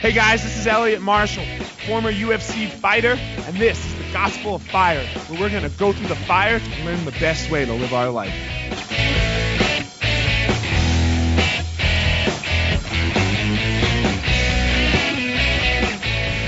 Hey guys, this is Elliot Marshall, former UFC fighter, and this is the Gospel of Fire, where we're going to go through the fire to learn the best way to live our life.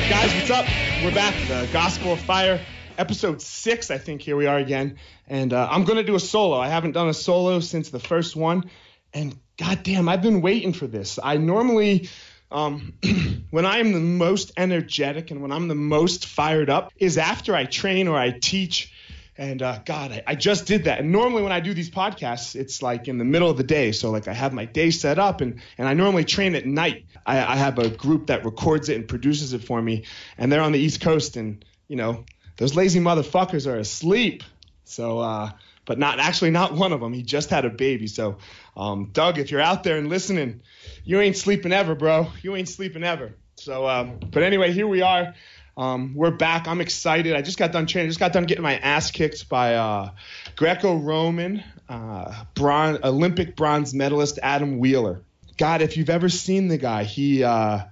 Guys, what's up? We're back, the Gospel of Fire, episode six, I think. Here we are again, and uh, I'm going to do a solo. I haven't done a solo since the first one, and goddamn, I've been waiting for this. I normally um, when I am the most energetic and when I'm the most fired up is after I train or I teach. And uh, God, I, I, just did that. And normally when I do these podcasts, it's like in the middle of the day. So like I have my day set up and, and I normally train at night. I, I have a group that records it and produces it for me. And they're on the East Coast and, you know, those lazy motherfuckers are asleep. So, uh, but not actually not one of them. He just had a baby. So, um, Doug, if you're out there and listening, you ain't sleeping ever, bro. You ain't sleeping ever. So, um, but anyway, here we are. Um, we're back. I'm excited. I just got done training. Just got done getting my ass kicked by uh, Greco-Roman uh, bronze, Olympic bronze medalist Adam Wheeler. God, if you've ever seen the guy, he uh,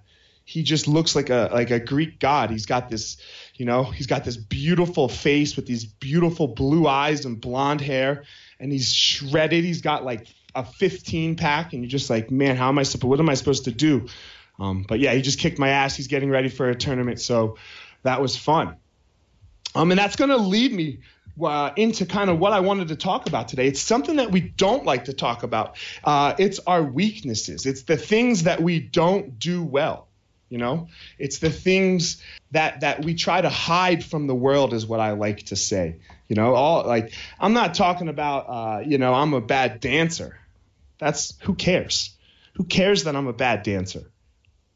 he just looks like a like a Greek god. He's got this, you know, he's got this beautiful face with these beautiful blue eyes and blonde hair, and he's shredded. He's got like a 15 pack, and you're just like, man, how am I supposed? What am I supposed to do? Um, but yeah, he just kicked my ass. He's getting ready for a tournament, so that was fun. Um, and that's going to lead me uh, into kind of what I wanted to talk about today. It's something that we don't like to talk about. Uh, it's our weaknesses. It's the things that we don't do well. You know, it's the things that that we try to hide from the world, is what I like to say. You know, all like I'm not talking about, uh, you know, I'm a bad dancer. That's who cares? Who cares that I'm a bad dancer?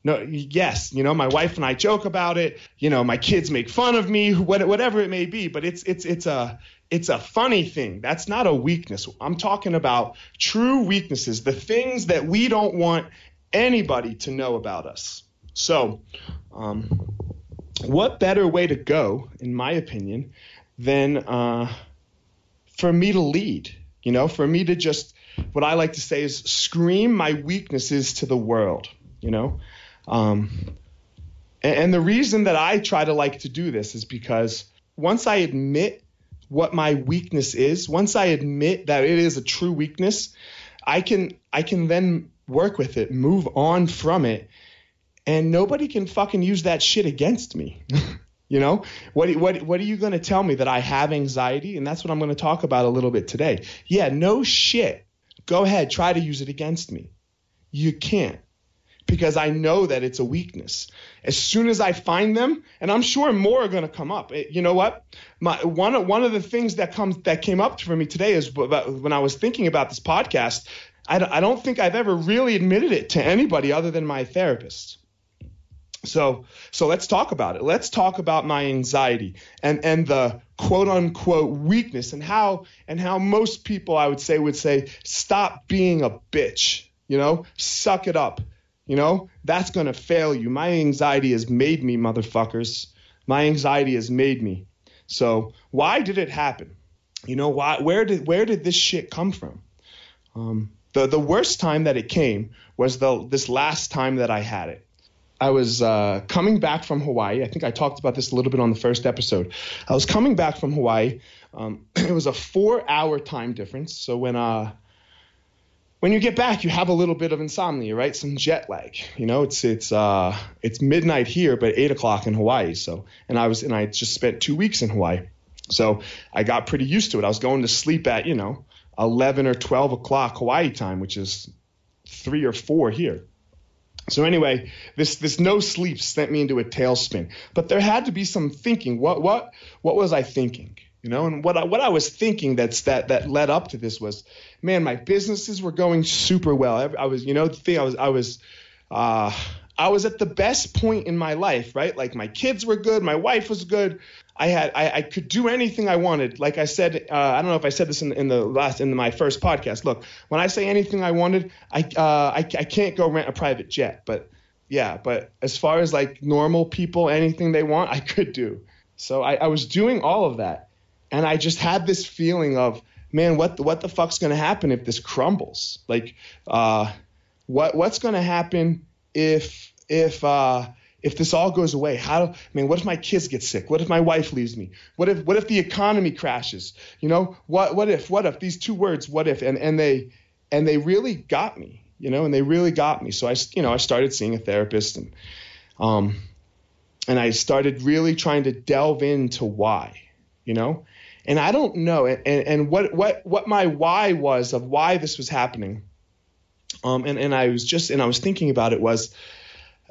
No, yes, you know, my wife and I joke about it. You know, my kids make fun of me, whatever it may be. But it's it's it's a it's a funny thing. That's not a weakness. I'm talking about true weaknesses, the things that we don't want anybody to know about us. So, um, what better way to go, in my opinion, than uh, for me to lead? You know, for me to just what I like to say is scream my weaknesses to the world, you know? Um, and, and the reason that I try to like to do this is because once I admit what my weakness is, once I admit that it is a true weakness, I can I can then work with it, move on from it, and nobody can fucking use that shit against me. You know, what what what are you going to tell me that I have anxiety? And that's what I'm going to talk about a little bit today. Yeah, no shit. Go ahead, try to use it against me. You can't because I know that it's a weakness. As soon as I find them, and I'm sure more are going to come up. It, you know what? My one of, one of the things that comes that came up for me today is when I was thinking about this podcast. I, I don't think I've ever really admitted it to anybody other than my therapist. So so let's talk about it. Let's talk about my anxiety and and the quote unquote weakness and how and how most people I would say would say stop being a bitch, you know? Suck it up. You know? That's going to fail you. My anxiety has made me motherfuckers. My anxiety has made me. So, why did it happen? You know, why where did where did this shit come from? Um, the the worst time that it came was the this last time that I had it. I was uh, coming back from Hawaii. I think I talked about this a little bit on the first episode. I was coming back from Hawaii. Um, it was a four-hour time difference. So when uh, when you get back, you have a little bit of insomnia, right? Some jet lag. You know, it's it's uh, it's midnight here, but eight o'clock in Hawaii. So and I was and I just spent two weeks in Hawaii, so I got pretty used to it. I was going to sleep at you know 11 or 12 o'clock Hawaii time, which is three or four here. So anyway, this this no sleep sent me into a tailspin. But there had to be some thinking. What what what was I thinking? You know, and what I, what I was thinking that's that that led up to this was, man, my businesses were going super well. I was, you know, the thing I was I was uh, I was at the best point in my life, right? Like my kids were good, my wife was good. I had I, I could do anything I wanted. Like I said, uh, I don't know if I said this in, in the last in my first podcast. Look, when I say anything I wanted, I, uh, I I can't go rent a private jet, but yeah, but as far as like normal people, anything they want, I could do. So I, I was doing all of that, and I just had this feeling of, man, what the, what the fuck's gonna happen if this crumbles? Like, uh, what what's gonna happen if if uh, if this all goes away? How? I mean, what if my kids get sick? What if my wife leaves me? What if what if the economy crashes? You know, what what if what if these two words? What if? And and they and they really got me. You know, and they really got me. So I you know I started seeing a therapist and um and I started really trying to delve into why. You know, and I don't know and and what what what my why was of why this was happening. Um and and I was just and I was thinking about it was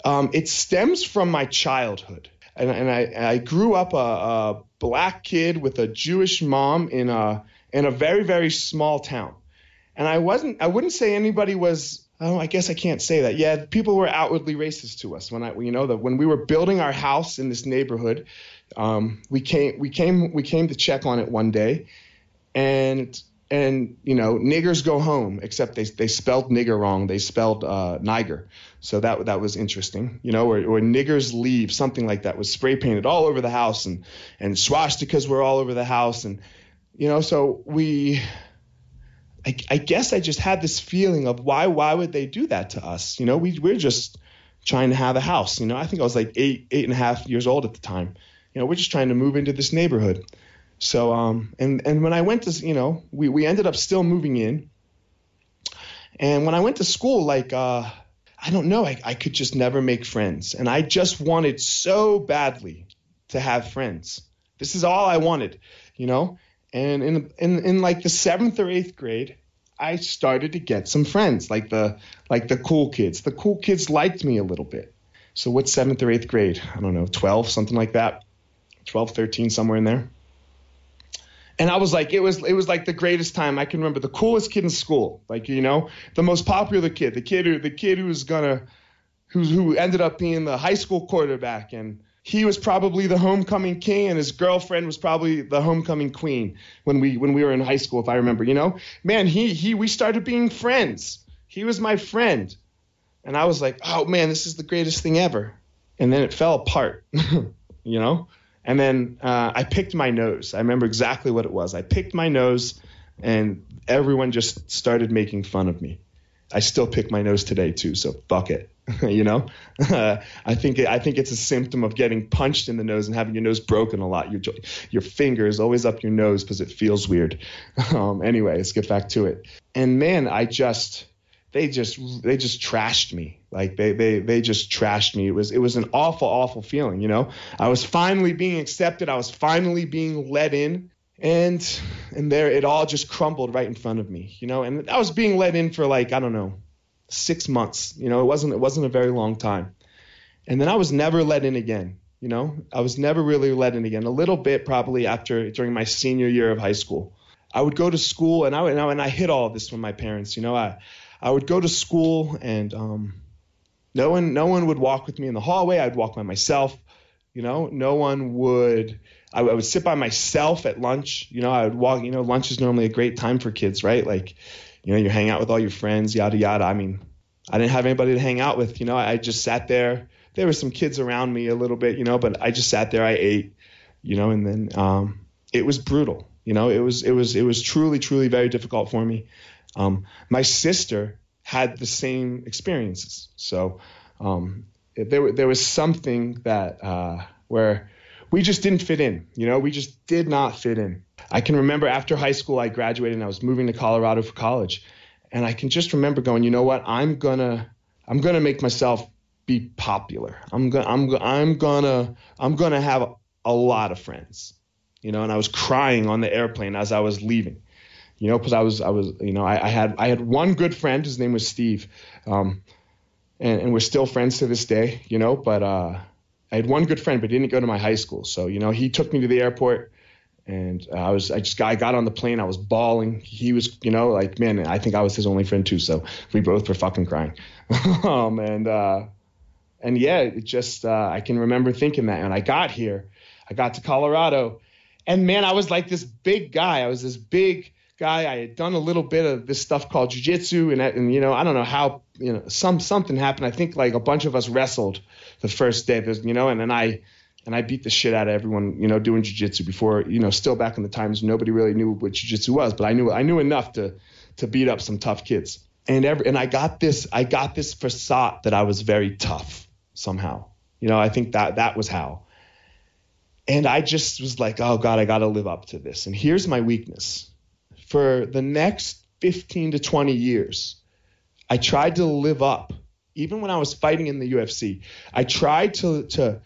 um, it stems from my childhood. And, and I, I, grew up a, a, black kid with a Jewish mom in a in a very very small town, and I wasn't I wouldn't say anybody was oh I guess I can't say that. Yeah people were outwardly racist to us when I you know that when we were building our house in this neighborhood, um, we came we came we came to check on it one day, and and you know niggers go home except they they spelled nigger wrong. They spelled uh, niger. So that that was interesting. You know or, or niggers leave something like that was spray painted all over the house and and swastikas were all over the house. And you know so we I, I guess I just had this feeling of why why would they do that to us? You know we we're just trying to have a house. You know I think I was like eight eight and a half years old at the time. You know we're just trying to move into this neighborhood so um, and and when I went to you know we we ended up still moving in. And when I went to school, like uh, I don't know, I, I could just never make friends, and I just wanted so badly to have friends. This is all I wanted, you know. And in in in like the seventh or eighth grade, I started to get some friends, like the like the cool kids. The cool kids liked me a little bit. So what's seventh or eighth grade? I don't know, 12, something like that. 12, 13, somewhere in there and I was like, it was it was like the greatest time. I can remember the coolest kid in school, like you know, the most popular kid, the kid who the kid who was gonna, who who ended up being the high school quarterback, and he was probably the homecoming king, and his girlfriend was probably the homecoming queen when we when we were in high school, if I remember. You know, man, he he we started being friends. He was my friend, and I was like, oh man, this is the greatest thing ever. And then it fell apart, you know. And then uh, I picked my nose. I remember exactly what it was. I picked my nose, and everyone just started making fun of me. I still pick my nose today too, so fuck it. you know, I think I think it's a symptom of getting punched in the nose and having your nose broken a lot. Your your finger is always up your nose because it feels weird. Um, anyway, let's get back to it. And man, I just they just they just trashed me. Like they they they just trashed me. It was it was an awful awful feeling you know? I was finally being accepted. I was finally being let in. And and there it all just crumbled right in front of me you know? And i was being let in for like i don't know 6 months you know? It wasn't it wasn't a very long time. And then i was never let in again you know? I was never really let in again. A little bit probably after during my senior year of high school. I would go to school and i would and i hid all this from my parents you know? I I would go to school and um, no one no one would walk with me in the hallway. I'd walk by myself. You know, no one would. I, I would sit by myself at lunch. You know, I would walk. You know, lunch is normally a great time for kids, right? Like, you know, you hang out with all your friends, yada yada. I mean, I didn't have anybody to hang out with. You know, I just sat there. There were some kids around me a little bit, you know, but I just sat there. I ate, you know, and then um, it was brutal. You know, it was it was it was truly truly very difficult for me. Um, my sister had the same experiences, so um, there there was something that uh, where we just didn't fit in. You know, we just did not fit in. I can remember after high school, I graduated and I was moving to Colorado for college, and I can just remember going, you know what, I'm gonna I'm gonna make myself be popular. I'm gonna I'm I'm gonna I'm gonna have a, a lot of friends. You know, and I was crying on the airplane as I was leaving you know, because I was I was you know I, I, had I had one good friend. His name was Steve, um, and, and we're still friends to this day. You know, but uh, I had one good friend, but he didn't go to my high school. So you know, he took me to the airport, and uh, I was I just I got on the plane. I was bawling. He was you know like man, I think I was his only friend too. So we both were fucking crying, um, and uh, and yeah, it just uh, I can remember thinking that. And I got here, I got to Colorado, and man, I was like this big guy. I was this big guy. I had done a little bit of this stuff called jujitsu, and, and you know, I don't know how, you know, some something happened. I think like a bunch of us wrestled the first day, you know, and then I and I beat the shit out of everyone, you know, doing jujitsu before, you know, still back in the times nobody really knew what jujitsu was, but I knew I knew enough to to beat up some tough kids. And every and I got this I got this facade that I was very tough. somehow. You know, I think that that was how. And I just was like, oh God, I got to live up to this. And here's my weakness. For the next 15 to 20 years, I tried to live up, even when I was fighting in the UFC. I tried to to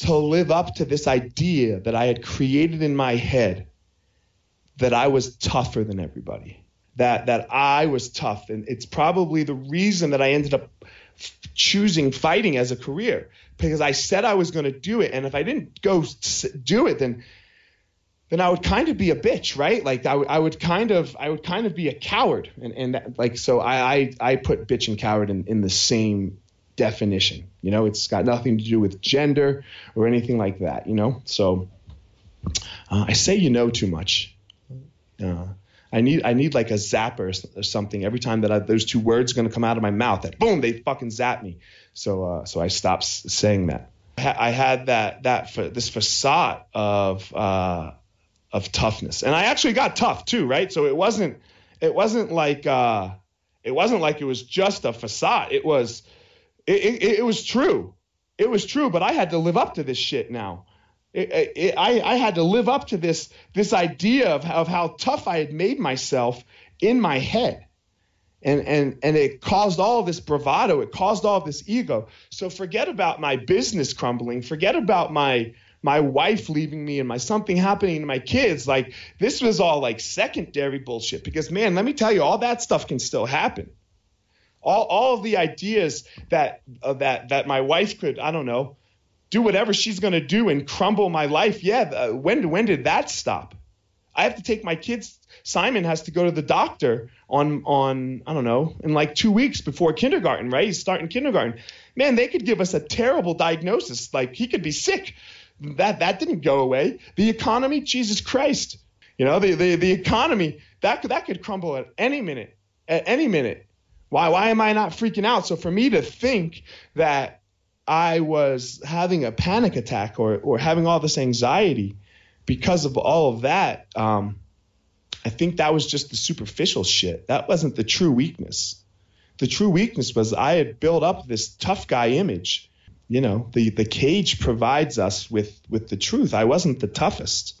to live up to this idea that I had created in my head that I was tougher than everybody. That that I was tough, and it's probably the reason that I ended up choosing fighting as a career because I said I was going to do it, and if I didn't go do it, then then I would kind of be a bitch, right? Like I, I would kind of I would kind of be a coward, and and that, like so I, I I put bitch and coward in in the same definition. You know, it's got nothing to do with gender or anything like that. You know, so uh, I say you know too much. Uh, I need I need like a zapper or something every time that I, those two words are going to come out of my mouth. That boom, they fucking zap me. So uh, so I stopped saying that. I had that that this facade of uh, of toughness, and I actually got tough too, right? So it wasn't it wasn't like uh, it wasn't like it was just a facade. It was it, it, it was true. It was true, but I had to live up to this shit now. It, I, I had to live up to this this idea of, of how tough I had made myself in my head. And, and, and it caused all this bravado. It caused all this ego. So forget about my business crumbling. Forget about my my wife leaving me and my something happening to my kids. Like this was all like secondary bullshit. Because man, let me tell you, all that stuff can still happen. All all of the ideas that uh, that that my wife could I don't know do whatever she's going to do and crumble my life. Yeah, uh, when when did that stop? I have to take my kids. Simon has to go to the doctor on on I don't know in like two weeks before kindergarten, right? He's starting kindergarten. Man, they could give us a terrible diagnosis. Like he could be sick. That that didn't go away. The economy, Jesus Christ. You know, the the, the economy that that could crumble at any minute. At any minute. Why why am I not freaking out? So for me to think that I was having a panic attack or, or having all this anxiety because of all of that, um, I think that was just the superficial shit. That wasn't the true weakness. The true weakness was I had built up this tough guy image. You know, the, the cage provides us with, with the truth. I wasn't the toughest.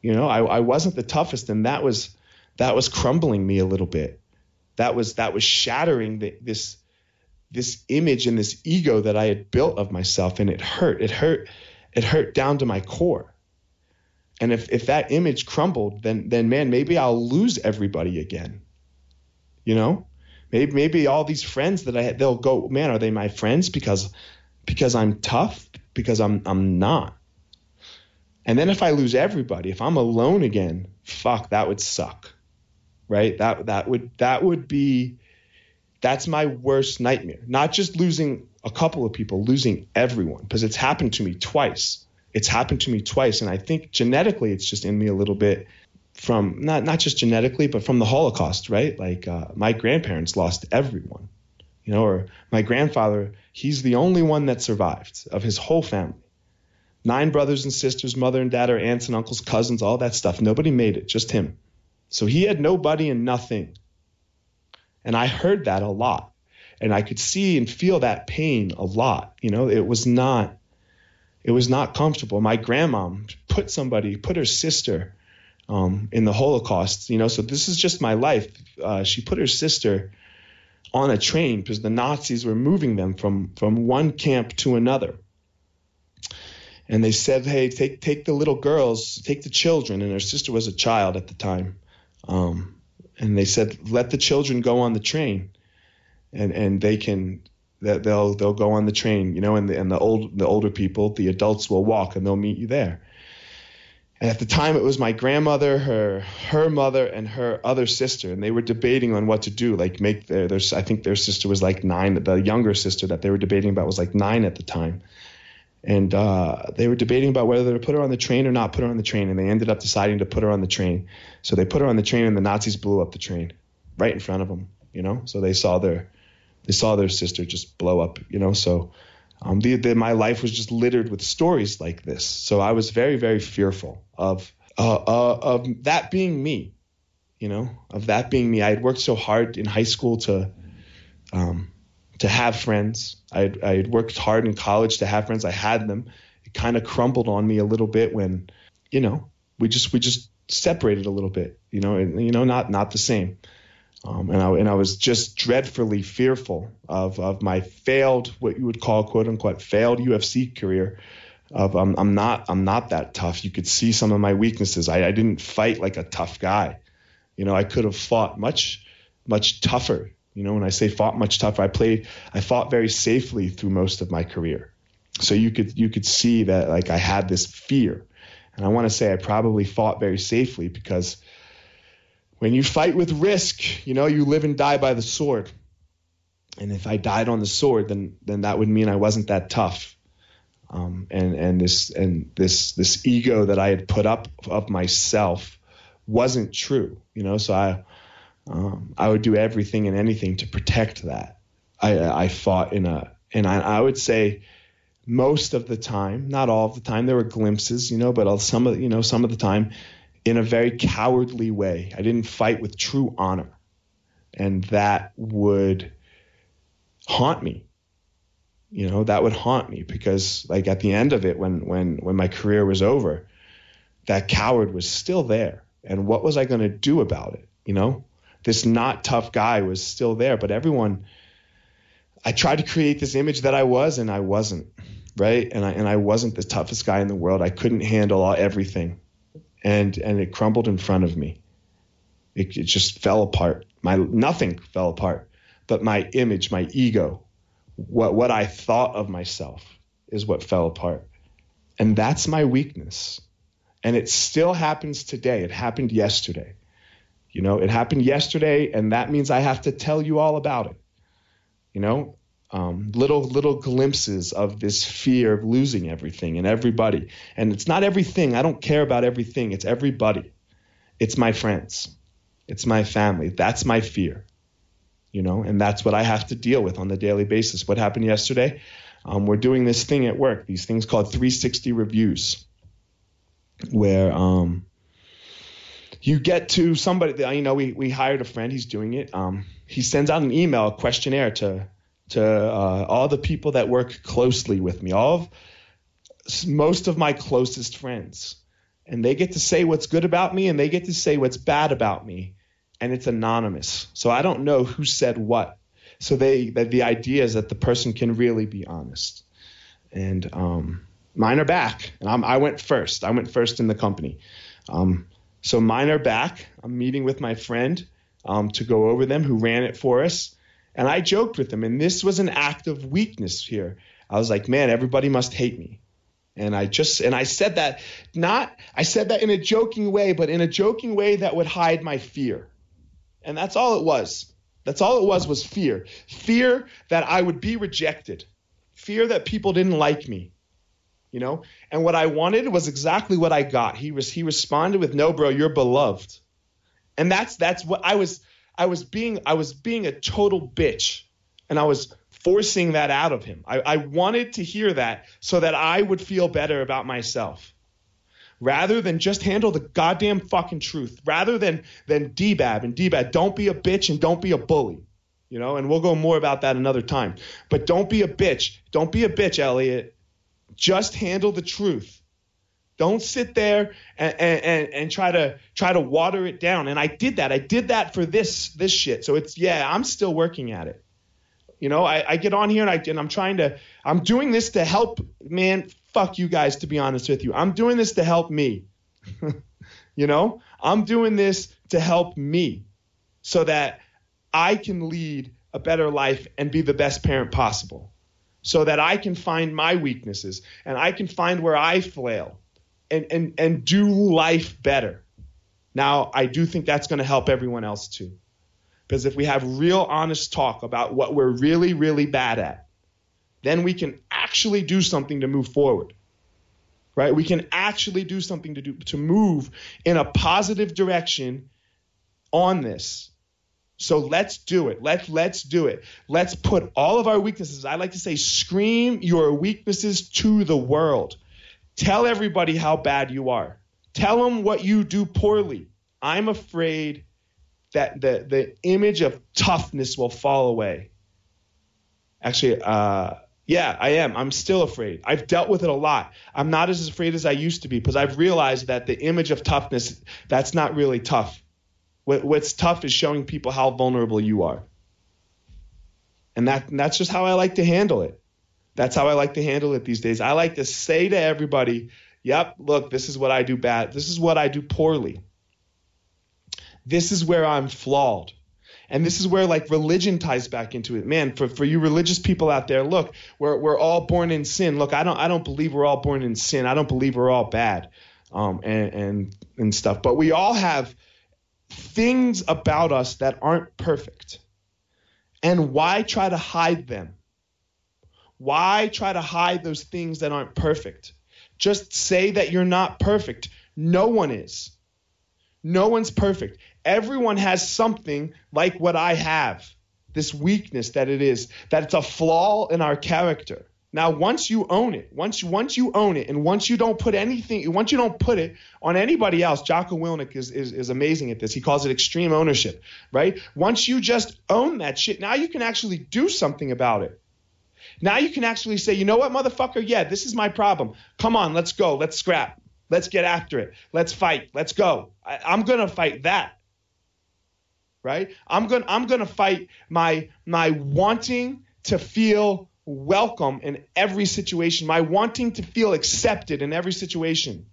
You know, I, I wasn't the toughest, and that was that was crumbling me a little bit. That was that was shattering the, this this image and this ego that I had built of myself, and it hurt. It hurt. It hurt down to my core. And if if that image crumbled, then then man, maybe I'll lose everybody again. You know, maybe maybe all these friends that I had, they'll go, man, are they my friends because because I'm tough? Because I'm I'm not. And then if I lose everybody, if I'm alone again, fuck, that would suck. Right? That that would that would be that's my worst nightmare. Not just losing a couple of people, losing everyone, because it's happened to me twice. It's happened to me twice, and I think genetically it's just in me a little bit from not not just genetically, but from the Holocaust, right? Like uh, my grandparents lost everyone, you know, or my grandfather, he's the only one that survived of his whole family. Nine brothers and sisters, mother and dad, or aunts and uncles, cousins, all that stuff. Nobody made it, just him. So he had nobody and nothing and I heard that a lot. And I could see and feel that pain a lot. You know, it was not it was not comfortable. My grandma put somebody, put her sister um, in the Holocaust, you know, so this is just my life. Uh, she put her sister on a train because the Nazis were moving them from from one camp to another. And they said, "Hey, take take the little girls, take the children." And her sister was a child at the time. Um, and they said let the children go on the train and and they can they'll they'll go on the train you know and the, and the old the older people the adults will walk and they'll meet you there and at the time it was my grandmother her her mother and her other sister and they were debating on what to do like make their, their i think their sister was like nine the younger sister that they were debating about was like nine at the time and uh, they were debating about whether to put her on the train or not put her on the train, and they ended up deciding to put her on the train. So they put her on the train, and the Nazis blew up the train right in front of them. You know, so they saw their they saw their sister just blow up. You know, so um, the, the, my life was just littered with stories like this. So I was very very fearful of uh, uh, of that being me. You know, of that being me. I had worked so hard in high school to um, to have friends. I I had worked hard in college to have friends. I had them. It kind of crumbled on me a little bit when, you know, we just we just separated a little bit. You know, and you know, not not the same. Um, and I and I was just dreadfully fearful of of my failed what you would call quote unquote failed UFC career. Of I'm I'm not I'm not that tough. You could see some of my weaknesses. I, I didn't fight like a tough guy. You know, I could have fought much much tougher you know, when I say fought much tougher, I played, I fought very safely through most of my career. So you could you could see that like I had this fear, and I want to say I probably fought very safely because when you fight with risk, you know, you live and die by the sword. And if I died on the sword, then then that would mean I wasn't that tough. Um, and and this and this this ego that I had put up of myself wasn't true, you know. So I um, I would do everything and anything to protect that. I, I fought in a, and I, I, would say most of the time, not all of the time, there were glimpses, you know, but some of, you know, some of the time in a very cowardly way. I didn't fight with true honor. And that would haunt me. You know, that would haunt me because like at the end of it, when, when, when my career was over, that coward was still there. And what was I going to do about it? You know, this not tough guy was still there, but everyone I tried to create this image that I was and I wasn't, right? And I and I wasn't the toughest guy in the world. I couldn't handle all, everything. And and it crumbled in front of me. It, it just fell apart. My nothing fell apart, but my image, my ego, what what I thought of myself is what fell apart. And that's my weakness. And it still happens today. It happened yesterday. You know, it happened yesterday, and that means I have to tell you all about it. You know, um, little little glimpses of this fear of losing everything and everybody. And it's not everything. I don't care about everything. It's everybody. It's my friends. It's my family. That's my fear. You know, and that's what I have to deal with on the daily basis. What happened yesterday? Um, we're doing this thing at work. These things called 360 reviews, where um, you get to somebody you know we, we hired a friend he's doing it um, he sends out an email questionnaire to to uh, all the people that work closely with me all of most of my closest friends. And they get to say what's good about me and they get to say what's bad about me. And it's anonymous. So i don't know who said what. So they that the idea is that the person can really be honest. And um, mine are back. And I'm, i went first. I went first in the company. Um, so mine are back. I'm meeting with my friend um, to go over them who ran it for us. And I joked with him, and this was an act of weakness here. I was like, man, everybody must hate me. And I just, and I said that not, I said that in a joking way, but in a joking way that would hide my fear. And that's all it was. That's all it was, was fear. Fear that I would be rejected. Fear that people didn't like me you know and what i wanted was exactly what i got he was he responded with no bro you're beloved and that's that's what i was i was being i was being a total bitch and i was forcing that out of him. I, I wanted to hear that so that i would feel better about myself. Rather than just handle the goddamn fucking truth. Rather than than dbab and debab. don't be a bitch and don't be a bully. You know and we'll go more about that another time. But don't be a bitch. Don't be a bitch elliot. Just handle the truth. Don't sit there and, and, and try to try to water it down. And I did that. I did that for this this shit. So it's yeah, I'm still working at it. You know, I, I get on here and I and I'm trying to I'm doing this to help man, fuck you guys to be honest with you. I'm doing this to help me. you know? I'm doing this to help me so that I can lead a better life and be the best parent possible so that I can find my weaknesses and I can find where I flail and, and, and do life better. Now, I do think that's going to help everyone else too. Because if we have real honest talk about what we're really, really bad at, then we can actually do something to move forward. Right? We can actually do something to do to move in a positive direction on this so let's do it. Let's let's do it. Let's put all of our weaknesses. I like to say scream your weaknesses to the world. Tell everybody how bad you are. Tell them what you do poorly. I'm afraid that the the image of toughness will fall away. Actually, uh, yeah, I am. I'm still afraid. I've dealt with it a lot. I'm not as afraid as I used to be because I've realized that the image of toughness, that's not really tough. What, what's tough is showing people how vulnerable you are. And that and that's just how I like to handle it. That's how I like to handle it these days. I like to say to everybody, "Yep, look, this is what I do bad. This is what I do poorly. This is where I'm flawed." And this is where like religion ties back into it. Man, for, for you religious people out there, look, we're, we're all born in sin. Look, I don't I don't believe we're all born in sin. I don't believe we're all bad um, and, and and stuff. But we all have things about us that aren't perfect. And why try to hide them? Why try to hide those things that aren't perfect? Just say that you're not perfect. No one is. No one's perfect. Everyone has something like what I have this weakness that it is, that it's a flaw in our character. Now, once you own it, once you, once you own it, and once you don't put anything, once you don't put it on anybody else, Jocko Willink is, is, is amazing at this. He calls it extreme ownership, right? Once you just own that shit, now you can actually do something about it. Now you can actually say, you know what, motherfucker? Yeah, this is my problem. Come on, let's go. Let's scrap. Let's get after it. Let's fight. Let's go. I, I'm gonna fight that. Right? I'm gonna I'm gonna fight my my wanting to feel welcome in every situation, my wanting to feel accepted in every situation.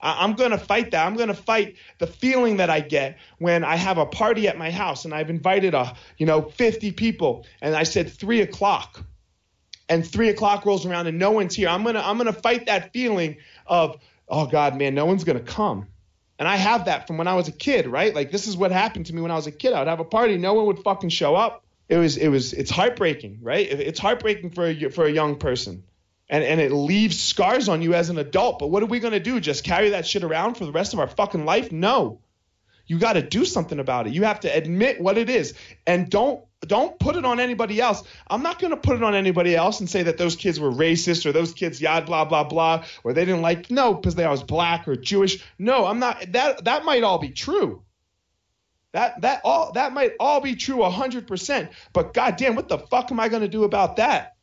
I, I'm going to fight that. I'm going to fight the feeling that I get when I have a party at my house and I've invited a, you know, 50 people and I said three o'clock and three o'clock rolls around and no one's here. I'm going to, I'm going to fight that feeling of, oh God, man, no one's going to come. And I have that from when I was a kid, right? Like this is what happened to me when I was a kid. I would have a party, no one would fucking show up. It was it was it's heartbreaking, right? It's heartbreaking for a, for a young person. And and it leaves scars on you as an adult. But what are we going to do? Just carry that shit around for the rest of our fucking life? No. You got to do something about it. You have to admit what it is and don't don't put it on anybody else. I'm not going to put it on anybody else and say that those kids were racist or those kids yad blah blah blah or they didn't like no because they was black or Jewish. No, I'm not that that might all be true. That that all that might all be true 100%. But goddamn, what the fuck am I going to do about that?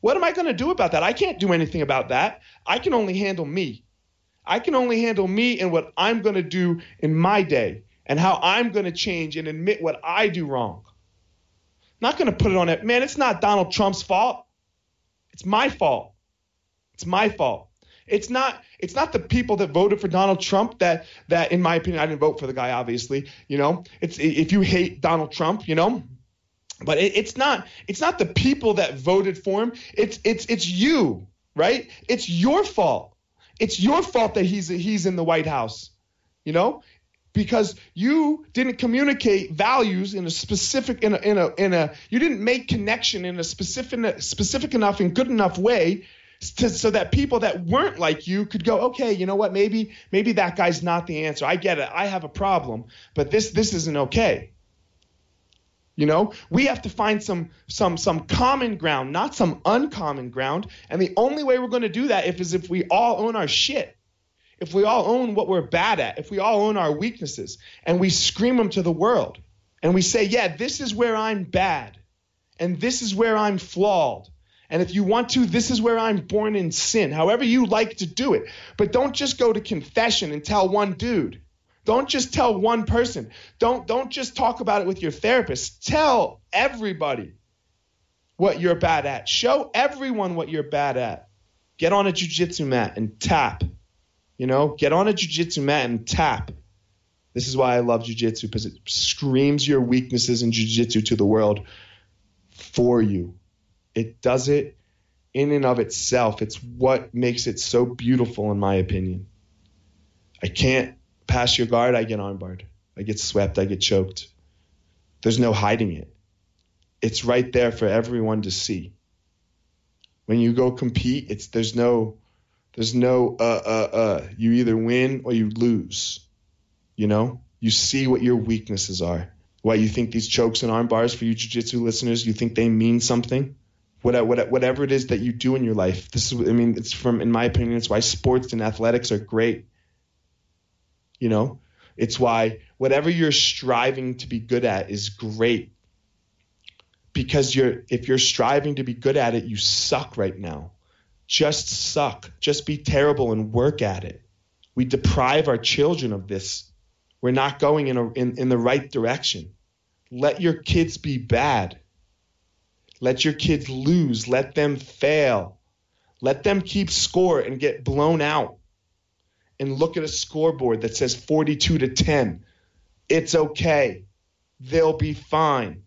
What am I going to do about that? I can't do anything about that. I can only handle me. I can only handle me and what I'm going to do in my day and how I'm going to change and admit what I do wrong. Not going to put it on it. Man, it's not Donald Trump's fault. It's my fault. It's my fault. It's not it's not the people that voted for Donald Trump that that in my opinion I didn't vote for the guy obviously, you know. It's if you hate Donald Trump, you know, but it, it's not it's not the people that voted for him. It's it's it's you, right? It's your fault. It's your fault that he's he's in the White House. You know, because you didn't communicate values in a specific in a in a in a you didn't make connection in a specific specific enough and good enough way to, so that people that weren't like you could go okay you know what maybe maybe that guy's not the answer I get it I have a problem but this this isn't okay you know we have to find some some some common ground not some uncommon ground and the only way we're going to do that if is if we all own our shit if we all own what we're bad at, if we all own our weaknesses, and we scream them to the world, and we say, yeah, this is where I'm bad, and this is where I'm flawed. And if you want to, this is where I'm born in sin, however you like to do it. But don't just go to confession and tell one dude. Don't just tell one person. Don't, don't just talk about it with your therapist. Tell everybody what you're bad at. Show everyone what you're bad at. Get on a jujitsu mat and tap. You know, get on a jujitsu mat and tap. This is why I love jujitsu because it screams your weaknesses in jujitsu to the world for you. It does it in and of itself. It's what makes it so beautiful, in my opinion. I can't pass your guard, I get armbarred. I get swept, I get choked. There's no hiding it. It's right there for everyone to see. When you go compete, it's there's no there's no uh uh uh. You either win or you lose. You know, you see what your weaknesses are. Why you think these chokes and arm bars for you jiu-jitsu listeners, you think they mean something? whatever it is that you do in your life. This is, I mean, it's from, in my opinion, it's why sports and athletics are great. You know, it's why whatever you're striving to be good at is great because you're if you're striving to be good at it, you suck right now. Just suck. Just be terrible and work at it. We deprive our children of this. We're not going in, a, in, in the right direction. Let your kids be bad. Let your kids lose. Let them fail. Let them keep score and get blown out. And look at a scoreboard that says 42 to 10. It's okay. They'll be fine.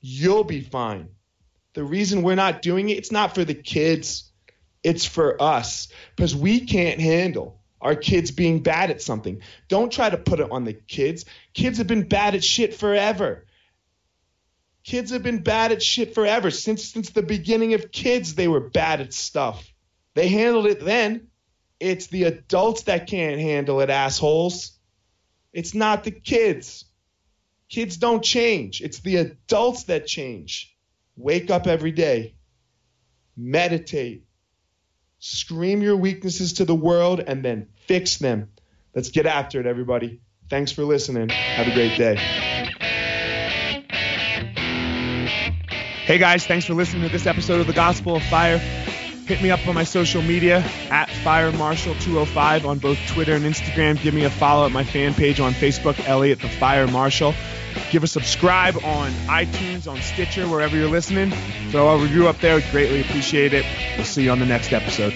You'll be fine. The reason we're not doing it, it's not for the kids, it's for us because we can't handle our kids being bad at something. Don't try to put it on the kids. Kids have been bad at shit forever. Kids have been bad at shit forever. Since since the beginning of kids, they were bad at stuff. They handled it then. It's the adults that can't handle it, assholes. It's not the kids. Kids don't change. It's the adults that change. Wake up every day. Meditate. Scream your weaknesses to the world and then fix them. Let's get after it, everybody. Thanks for listening. Have a great day. Hey guys, thanks for listening to this episode of the Gospel of Fire. Hit me up on my social media at FireMarshal205 on both Twitter and Instagram. Give me a follow at my fan page on Facebook, Elliot the Fire Marshal. Give a subscribe on iTunes, on Stitcher, wherever you're listening. Throw a review up there. We'd greatly appreciate it. We'll see you on the next episode.